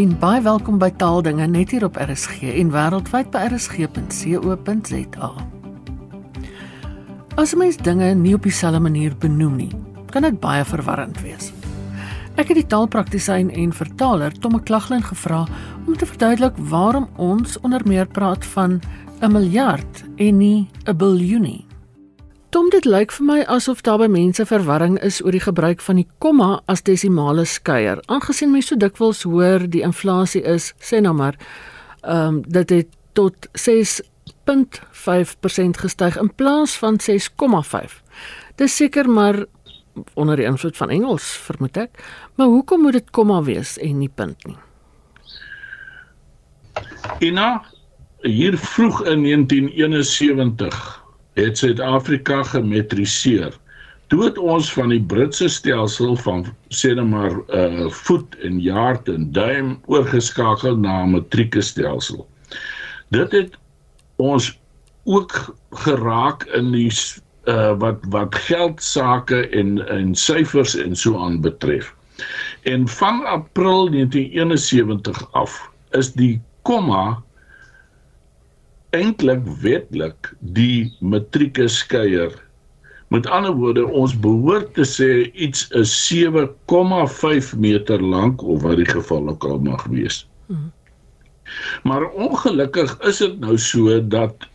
En baie welkom by Taaldinge net hier op RSG en wêreldwyd by rsg.co.za. As mens dinge nie op dieselfde manier benoem nie, kan dit baie verwarrend wees. Ek het die taalpraktisyn en vertaler Tom McLaughlin gevra om te verduidelik waarom ons onder meer praat van 'n miljard en nie 'n biljoen nie. Tom, dit lyk vir my asof daar by mense verwarring is oor die gebruik van die komma as desimale skeier. Aangesien mense so dikwels hoor die inflasie is, sê nou maar, ehm um, dit het tot 6.5% gestyg in plaas van 6,5. Dis seker maar onder die invloed van Engels, vermoed ek. Maar hoekom moet dit komma wees en nie punt nie? Ina, hier vroeg in 1971 het Suid-Afrika gemetriseer. Toe het ons van die Britse stelsel van sê net maar uh voet en yard en duim oorgeskakel na 'n metrieke stelsel. Dit het ons ook geraak in die uh wat wat geld sake en en syfers en so aan betref. En van April 1971 af is die komma eintlik wetlik die matrieke skeier. Met ander woorde, ons behoort te sê iets is 7,5 meter lank of wat die geval ook al mag wees. Hmm. Maar ongelukkig is dit nou so dat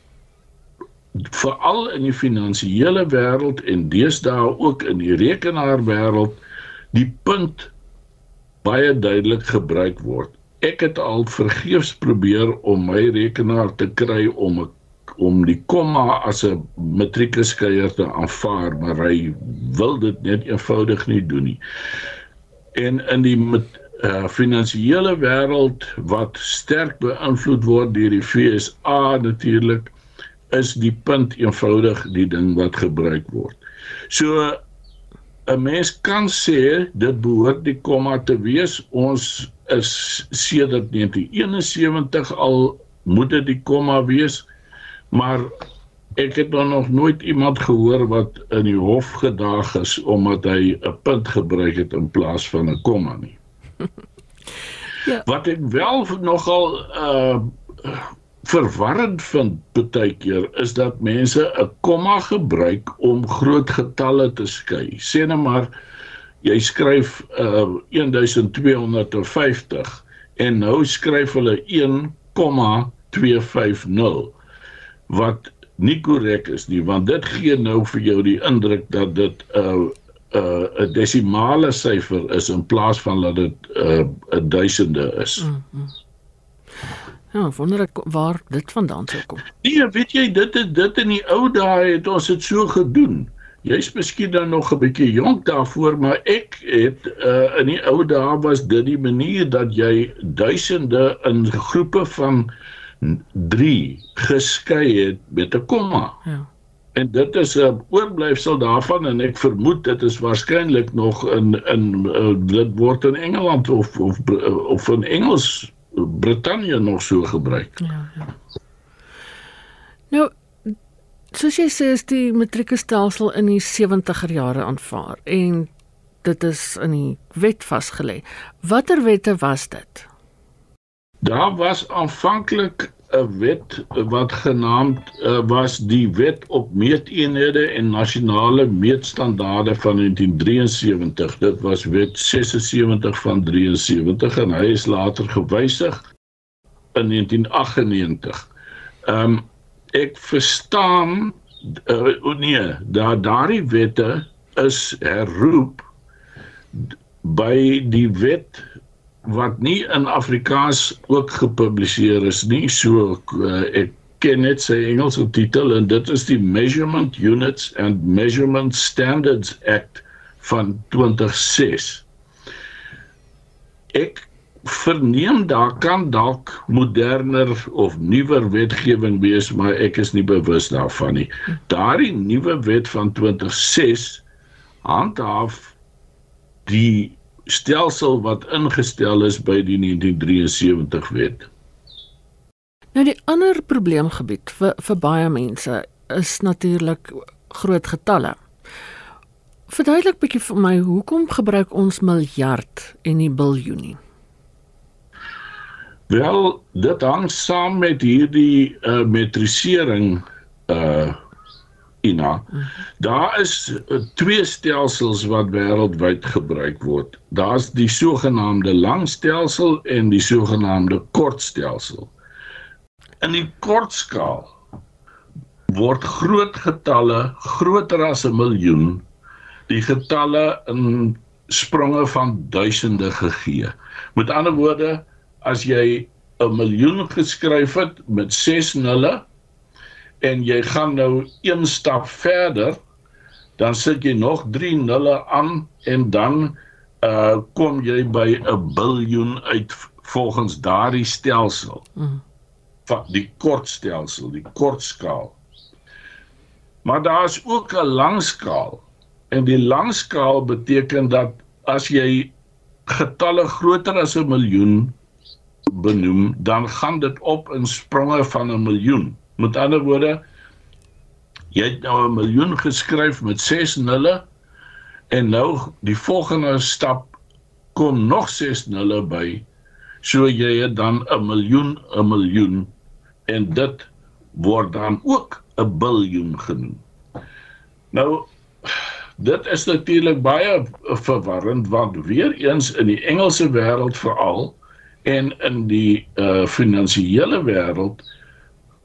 veral in die finansiële wêreld en deesdae ook in die rekenaarwêreld die punt baie duidelik gebruik word ek het al vergeefs probeer om my rekenaar te kry om om die komma as 'n matrieke skeier te aanvaar, maar hy wil dit net eenvoudig nie doen nie. En in die met uh, finansiële wêreld wat sterk beïnvloed word deur die FSA natuurlik is die punt eenvoudig die ding wat gebruik word. So 'n mens kan sê dit behoort die komma te wees. Ons is sedert 1971 al moet dit die komma wees maar ek het nog nooit iemand gehoor wat in die hof gedaag is omdat hy 'n punt gebruik het in plaas van 'n komma nie. ja. Wat ek wel nogal uh verwarrend vind baie keer is dat mense 'n komma gebruik om groot getalle te skei. Sê net maar jy skryf uh 1250 en nou skryf hulle 1,250 wat nie korrek is nie want dit gee nou vir jou die indruk dat dit 'n uh, 'n uh, 'n desimale syfer is in plaas van dat dit 'n uh, duisende is. Mm -hmm. Ja, wonder ek waar dit vandaan sou kom. Nee, weet jy dit is dit in die ou dae het ons dit so gedoen. Jy's miskien dan nog 'n bietjie jonk daarvoor, maar ek het uh, in die ou dae was dit die manier dat jy duisende in groepe van 3 geskei het met 'n komma. Ja. En dit is 'n oorblyfsel daarvan en ek vermoed dit is waarskynlik nog in in uh, dit word in Engeland of of of in Engels Brittanje nog so gebruik. Ja, ja. Nou soos jy sê is die matrieke stelsel in die 70er jare aanvaar en dit is in die wet vasgelê. Watter wette was dit? Daar was aanvanklik 'n wet wat genaamd uh, was die wet op meeteenhede en nasionale meetstandaarde van 1973. Dit was wet 76 van 73 en hy is later gewysig in 1998. Ehm um, ek verstaan uh, nee, daar daardie wette is herroep by die wet wat nie in Afrikaans ook gepubliseer is nie. So uh, ek ken net sy Engelse titel en dit is die Measurement Units and Measurement Standards Act van 2006. Ek verneem daar kan dalk moderner of nuwer wetgewing wees, maar ek is nie bewus daarvan nie. Daardie nuwe wet van 2006 handhaaf die stelsel wat ingestel is by die 1973 wet. Nou die ander probleemgebied vir vir baie mense is natuurlik groot getalle. Verduidelik bietjie vir my hoekom gebruik ons miljard en nie biljoen nie? Wel, dit hang saam met hierdie uh, metrisering uh Ina. Daar is uh, twee stelsels wat wêreldwyd gebruik word. Daar's die sogenaamde langstelsel en die sogenaamde kortstelsel. In die kortskaal word groot getalle groter as 'n miljoen die getalle in spronge van duisende gegee. Met ander woorde, as jy 'n miljoen geskryf het met 6 nulle en jy gaan nou een stap verder, dan sit jy nog 3 nulle aan en dan uh kom jy by 'n biljoen uit volgens daardie stelsel. Mm. Van die kortstelsel, die kortskaal. Maar daar is ook 'n langskaal. En die langskaal beteken dat as jy getalle groter as 'n miljoen benoem, dan gaan dit op in spronge van 'n miljoen. Met ander woorde, jy het nou 'n miljoen geskryf met 6 nulle en nou die volgende stap kom nog 6 nulle by. So jy het dan 'n miljoen, 'n miljoen en dit word dan ook 'n biljoen genoem. Nou dit is natuurlik baie verwarrend want weer eens in die Engelse wêreld veral en in die uh finansiële wêreld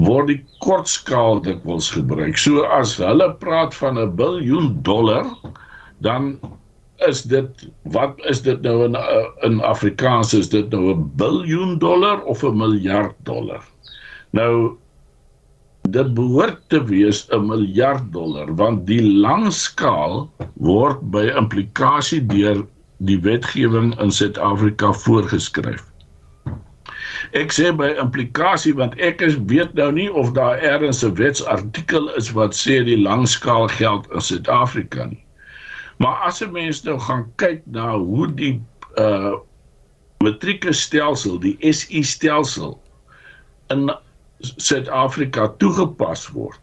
word die kortskaal dikwels gebruik. So as hulle praat van 'n biljoen dollar, dan is dit wat is dit nou in uh, in Afrikaans is dit nou 'n biljoen dollar of 'n miljard dollar. Nou dit behoort te wees 'n miljard dollar want die langskaal word by implikasie deur die wetgewing in Suid-Afrika voorgeskryf. Ek sê by implikasie want ek is weet nou nie of daar eers 'n wetsartikel is wat sê die langskaal geld in Suid-Afrika nie. Maar as 'n mens nou gaan kyk na hoe die uh metrieke stelsel, die SI stelsel in Suid-Afrika toegepas word,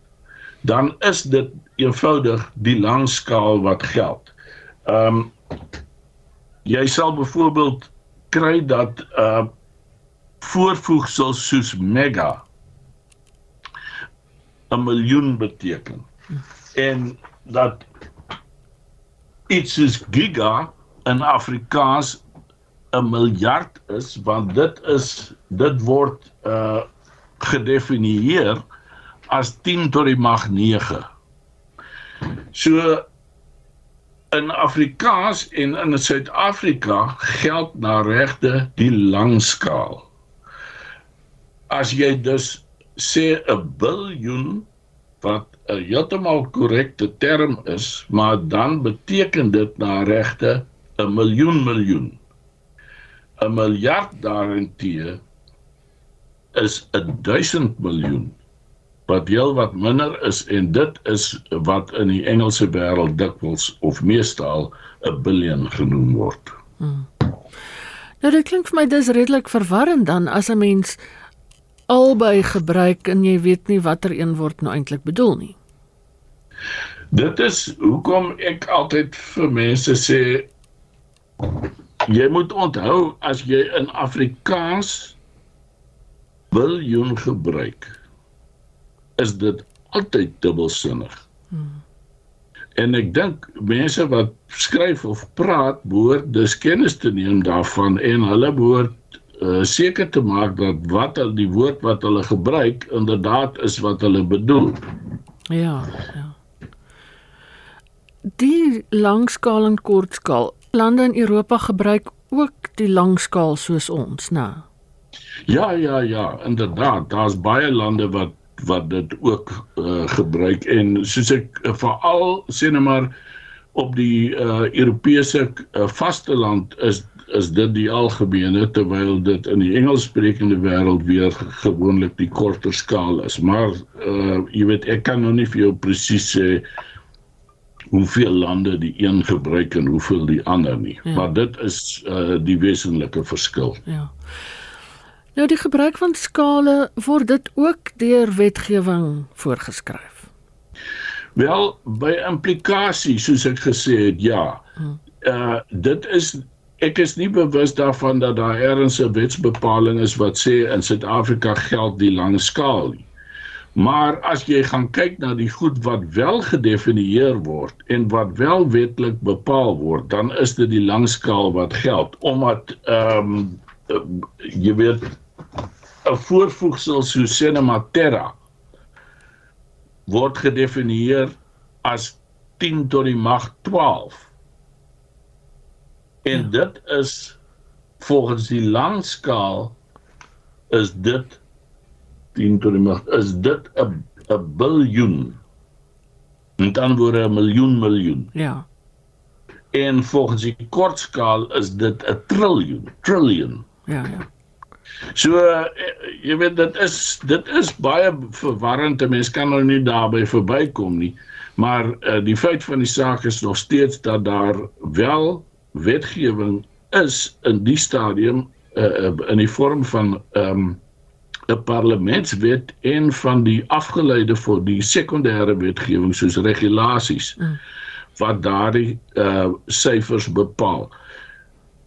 dan is dit eenvoudig die langskaal wat geld. Ehm um, jy sal byvoorbeeld kry dat uh voorvoegsels soos mega 'n miljoen beteken en dat iets soos giga in Afrikaans 'n miljard is want dit is dit word uh gedefinieer as 10 tot die mag 9. So in Afrikaans en in Suid-Afrika geld na regte die langskaal as jy dus sê 'n biljoen wat 'n heeltemal korrekte term is, maar dan beteken dit na regte 'n miljoen miljoen. 'n miljard daarentee is 'n 1000 miljoen wat heel wat minder is en dit is wat in die Engelse wêreld dikwels of meestal 'n biljoen genoem word. Hmm. Nou dit klink vir my dis redelik verwarrend dan as 'n mens albei gebruik en jy weet nie watter een word nou eintlik bedoel nie. Dit is hoekom ek altyd vir mense sê jy moet onthou as jy in Afrikaans biljoen gebruik is dit altyd dubbelsinnig. Hmm. En ek dink mense wat skryf of praat behoort dus kennis te neem daarvan en hulle behoort uh, seker te maak dat wat die woord wat hulle gebruik inderdaad is wat hulle bedoel. Ja, ja. Die langskaal en kortskaal lande in Europa gebruik ook die langskaal soos ons, né? Ja, ja, ja, inderdaad, daar's baie lande wat wat dit ook uh, gebruik en soos ek uh, veral sê net maar op die uh, Europese uh, vasteland is is dit die algemene terwyl dit in die Engelssprekende wêreld weer gewoonlik die korter skaal is. Maar uh jy weet ek kan nog nie vir jou presies sê hoeveel lande die een gebruik en hoeveel die ander nie. Ja. Maar dit is uh die wesenlike verskil. Ja. Nou die gebruik van skale word dit ook deur wetgewing voorgeskryf. Wel by implikasie soos ek gesê het ja. Hmm. Uh dit is ek is nie bewus daarvan dat daar ergens 'n wetsbepaling is wat sê in Suid-Afrika geld die lang skaal nie. Maar as jy gaan kyk na die goed wat wel gedefinieer word en wat wel wetlik bepaal word, dan is dit die langskaal wat geld omdat ehm um, jy weet 'n voorvoegsel so cinema terra word gedefinieer as 10 tot die mag 12. En ja. dit is volgens die langskaal is dit 10 tot die mag is dit 'n 'n biljoen. Met ander woorde 'n miljoen miljoen. Ja. En volgens die kortskaal is dit 'n triljoen, trillion. Ja, ja. So eh, jy weet dit is dit is baie verwarrend. Mense kan nou nie daarby verbykom nie. Maar uh, die feit van die saak is nog steeds dat daar wel wetgewing is in die stadium uh, in die vorm van ehm um, 'n parlementswet en van die afgeleide vir die sekondêre wetgewing soos regulasies mm. wat daardie uh syfers bepaal.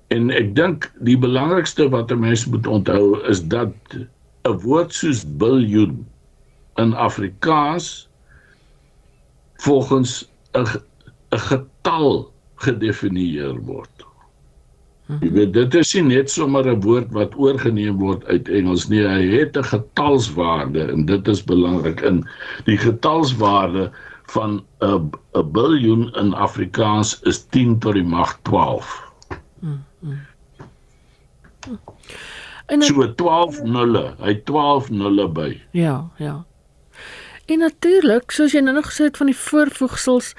En ek dink die belangrikste wat 'n mens moet onthou is dat 'n woord soos biljoen in Afrikaans volgens 'n 'n getal gedefinieer word. Jy weet dit is nie net sommer 'n woord wat oorgeneem word uit Engels nie. Hy het 'n getalswaarde en dit is belangrik in die getalswaarde van 'n 'n biljoen in Afrikaans is 10 tot die mag 12. En so 12 nulle, hy 12 nulle by. Ja, ja. En natuurlik, soos jy nou nog gesê het van die voorvoegsels,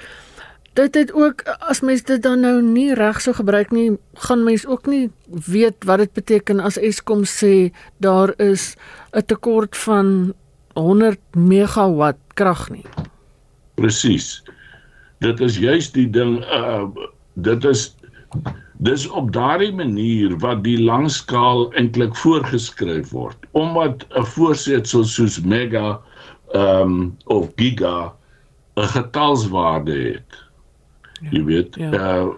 dit het ook as mens dit dan nou nie reg sou gebruik nie, gaan mens ook nie weet wat dit beteken as Eskom sê daar is 'n tekort van 100 megawatt krag nie. Presies. Dit is juist die ding uh dit is dis op daardie manier wat die langskaal eintlik voorgeskryf word omdat 'n voorsetsel soos mega ehm um, of giga 'n getalswaarde het jy weet ja. uh,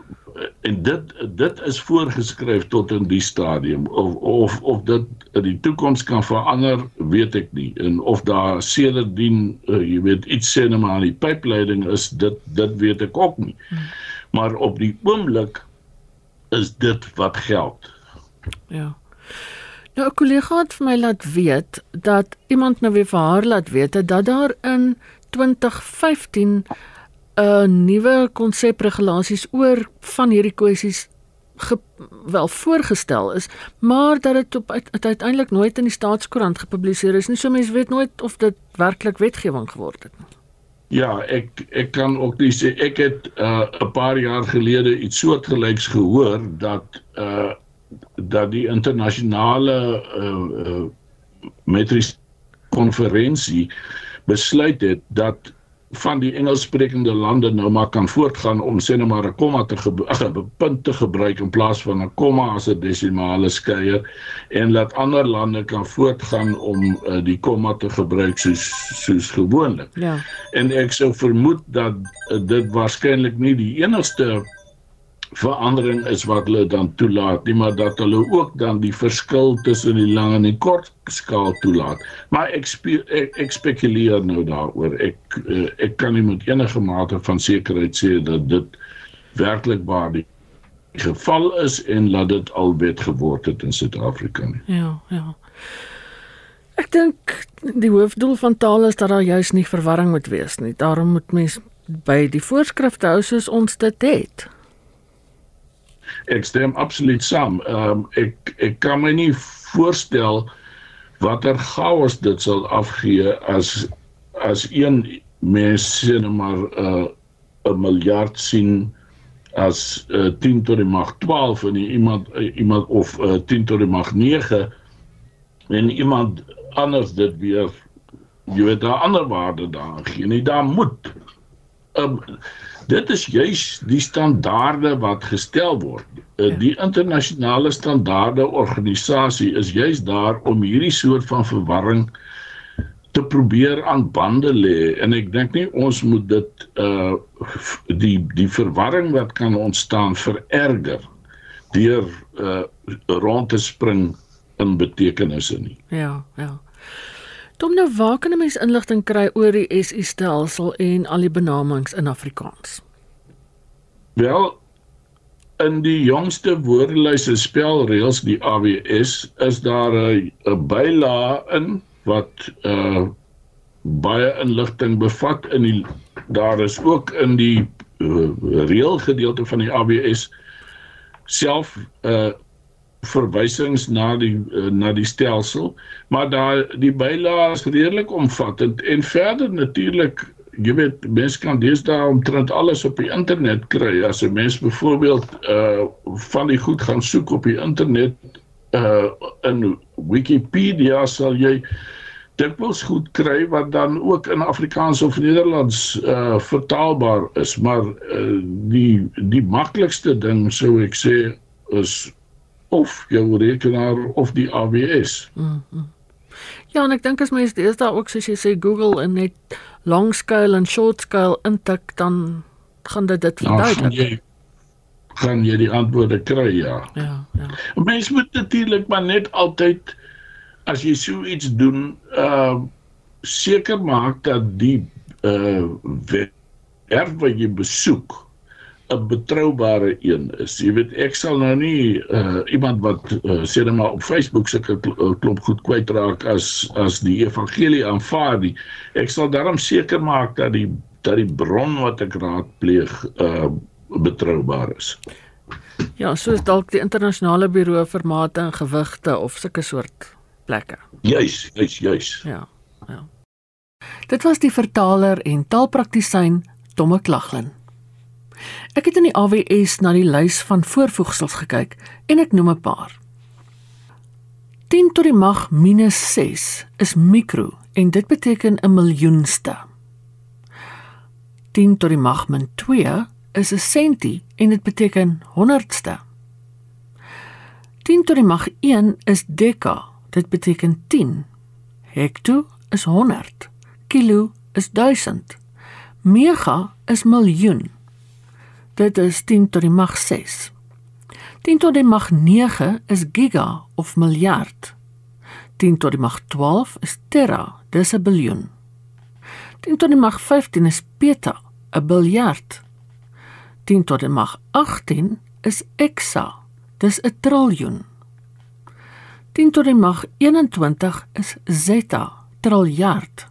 en dit dit is voorgeskryf tot in die stadium. Of of of dit in die toekoms kan verander weet ek nie. En of daar sedertdien uh, jy weet iets sê net maar die pypleiding is dit dit weet ek ook nie. Hmm. maar op die oomblik is dit wat geld. Ja. Nou 'n kollega het vir my laat weet dat iemand nou weer vir haar laat weet dat daar in 2015 'n nuwe konsep regulasies oor van hierdie kwessies wel voorgestel is, maar dat dit op uiteindelik nooit in die staatskoerant gepubliseer is nie. So mense weet nooit of dit werklik wetgewing geword het nie. Ja, ek ek kan ook nie sê ek het 'n uh, paar jaar gelede iets soortgelyks gehoor dat uh dat die internasionale uh, uh metris konferensie besluit het dat van die Engelssprekende lande nou maar kan voortgaan om sê net maar 'n komma te 'n punt te gebruik in plaas van 'n komma as 'n desimale skeier en laat ander lande kan voortgaan om uh, die komma te gebruik soos soos gewoonlik. Ja. En ek sou vermoed dat uh, dit waarskynlik nie die enigste verandering is wat hulle dan toelaat nie maar dat hulle ook dan die verskil tussen die lang en die kort skaal toelaat. Maar ek ek, ek spekuleer nou daaroor. Ek eh, ek kan nie met enige mate van sekerheid sê dat dit werklik waar die geval is en laat dit al wet geword het in Suid-Afrika nie. Ja ja. Ek dink die hoofdoel van taal is dat daar juis nie verwarring moet wees nie. Daarom moet mens by die voorskrifte hou soos ons dit het ek stem absoluut saam. Ehm um, ek ek kan my nie voorstel watter chaos dit sal afgee as as een mens sien maar 'n uh, 'n miljard sien as uh, 10 tot die mag 12 en iemand uh, iemand of uh, 10 tot die mag 9 en iemand anders dit weer jy weet daar ander waarde daar gee nie daar moet um, dit is juis die standaarde wat gestel word. Uh, ja. Die internasionale standaarde organisasie is juis daar om hierdie soort van verwarring te probeer aan bande lê en ek dink nie ons moet dit uh die die verwarring wat kan ontstaan vererger deur uh rond te spring in betekenisse nie. Ja, ja. Tom nou waar kan 'n mens inligting kry oor die SI stelsel en al die benamings in Afrikaans? Wel in die jongste woordelyse spelreëls die AWS is daar 'n 'n byla in wat uh baie inligting bevat in die daar is ook in die uh, reël gedeelte van die AWS self uh verwysings na die uh, na die stelsel maar daar die bylaas redelik omvattend en verder natuurlik jy weet mense kan deesdae omtrent alles op die internet kry. As 'n mens byvoorbeeld uh van die goed gaan soek op die internet uh in Wikipedia sal jy dikwels goed kry wat dan ook in Afrikaans of Nederlands uh vertaalbaar is maar uh, die die maklikste ding sou ek sê is of jou rekenaar of die AWS. Mm -hmm. Ja, en ek dink as mens dis daar ook soos jy sê Google en net long scale en short scale intik dan gaan dit dit verduidelik. Gaan jy die antwoorde kry ja. Ja, ja. Mens moet natuurlik maar net altyd as jy so iets doen, uh seker maak dat die uh werf wat jy besoek 'n betroubare een is. Jy weet ek sal nou nie uh, iemand wat uh, sê net maar op Facebook sulke uh, klop goed kwytraak as as die evangelie aanvaar nie. Ek sal daarom seker maak dat die dat die bron wat ek raadpleeg uh betroubaar is. Ja, soos dalk die internasionale buro vir mate en gewigte of sulke soort plekke. Juis, juis, juis. Ja, ja. Dit was die vertaler en taalpraktisyn Tomme Klaglin. Ek het in die AWS na die lys van voorvoegsels gekyk en ek noem 'n paar. 10 tot die mag minus 6 is mikro en dit beteken 'n miljoenste. 10 tot die mag min 2 is 'n sentie en dit beteken honderdste. 10 tot die mag 1 is deka, dit beteken 10. Hekto is 100. Kilo is 1000. Mega is miljoen. Dit is 10 tot die mag 6. 10 tot die mag 9 is giga of miljard. 10 tot die mag 12 is tera, dis 'n biljoen. 10 tot die mag 15 is peta, 'n biljard. 10 tot die mag 18 is exa, dis 'n triljoen. 10 tot die mag 21 is zeta, triljard.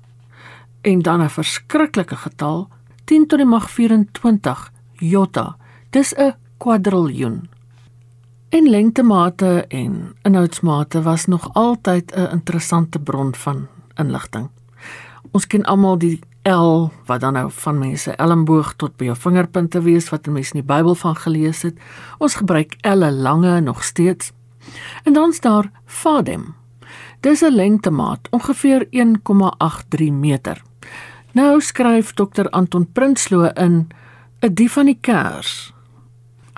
En dan 'n verskriklike getal, 10 tot die mag 24 jota. Dis 'n kwadriljoen. En lengtemate en inhoudsmate was nog altyd 'n interessante bron van inligting. Ons ken almal die L wat dan nou van mense elmboog tot by jou vingerpunte wees wat mense in die Bybel van gelees het. Ons gebruik elle lange nog steeds. En dan staan Fadem. Dis 'n lengtemaat, ongeveer 1,83 meter. Nou skryf Dr Anton Prinsloo in 'n dief van die kers.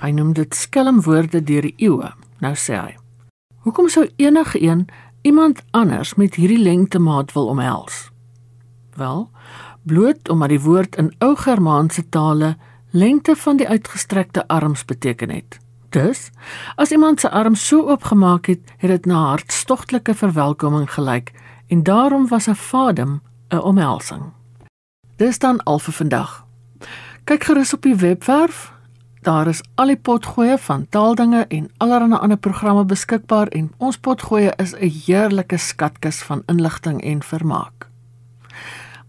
Hy noem dit skelmwoorde deur die eeue. Nou sê hy: Hoekom sou enige een iemand anders met hierdie lengtemaat wil omhels? Wel, bloot omdat die woord in ou Germaanse tale lengte van die uitgestrekte arms beteken het. Dus, as iemand se arm so oopgemaak het, het dit na hartstogtelike verwelkoming gelyk en daarom was 'n fadem 'n omhelsing. Dis dan al vir vandag. Kyk gerus op die webwerf. Daar is al die potgoeie van taaldinge en allerlei ander programme beskikbaar en ons potgoeie is 'n heerlike skatkis van inligting en vermaak.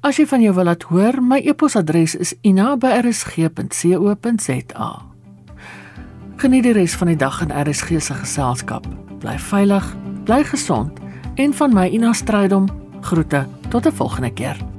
As jy van jou wil laat hoor, my e-posadres is ina@rsg.co.za. Geniet die res van die dag in RSG se geselskap. Bly veilig, bly gesond en van my Ina Strydom groete tot 'n volgende keer.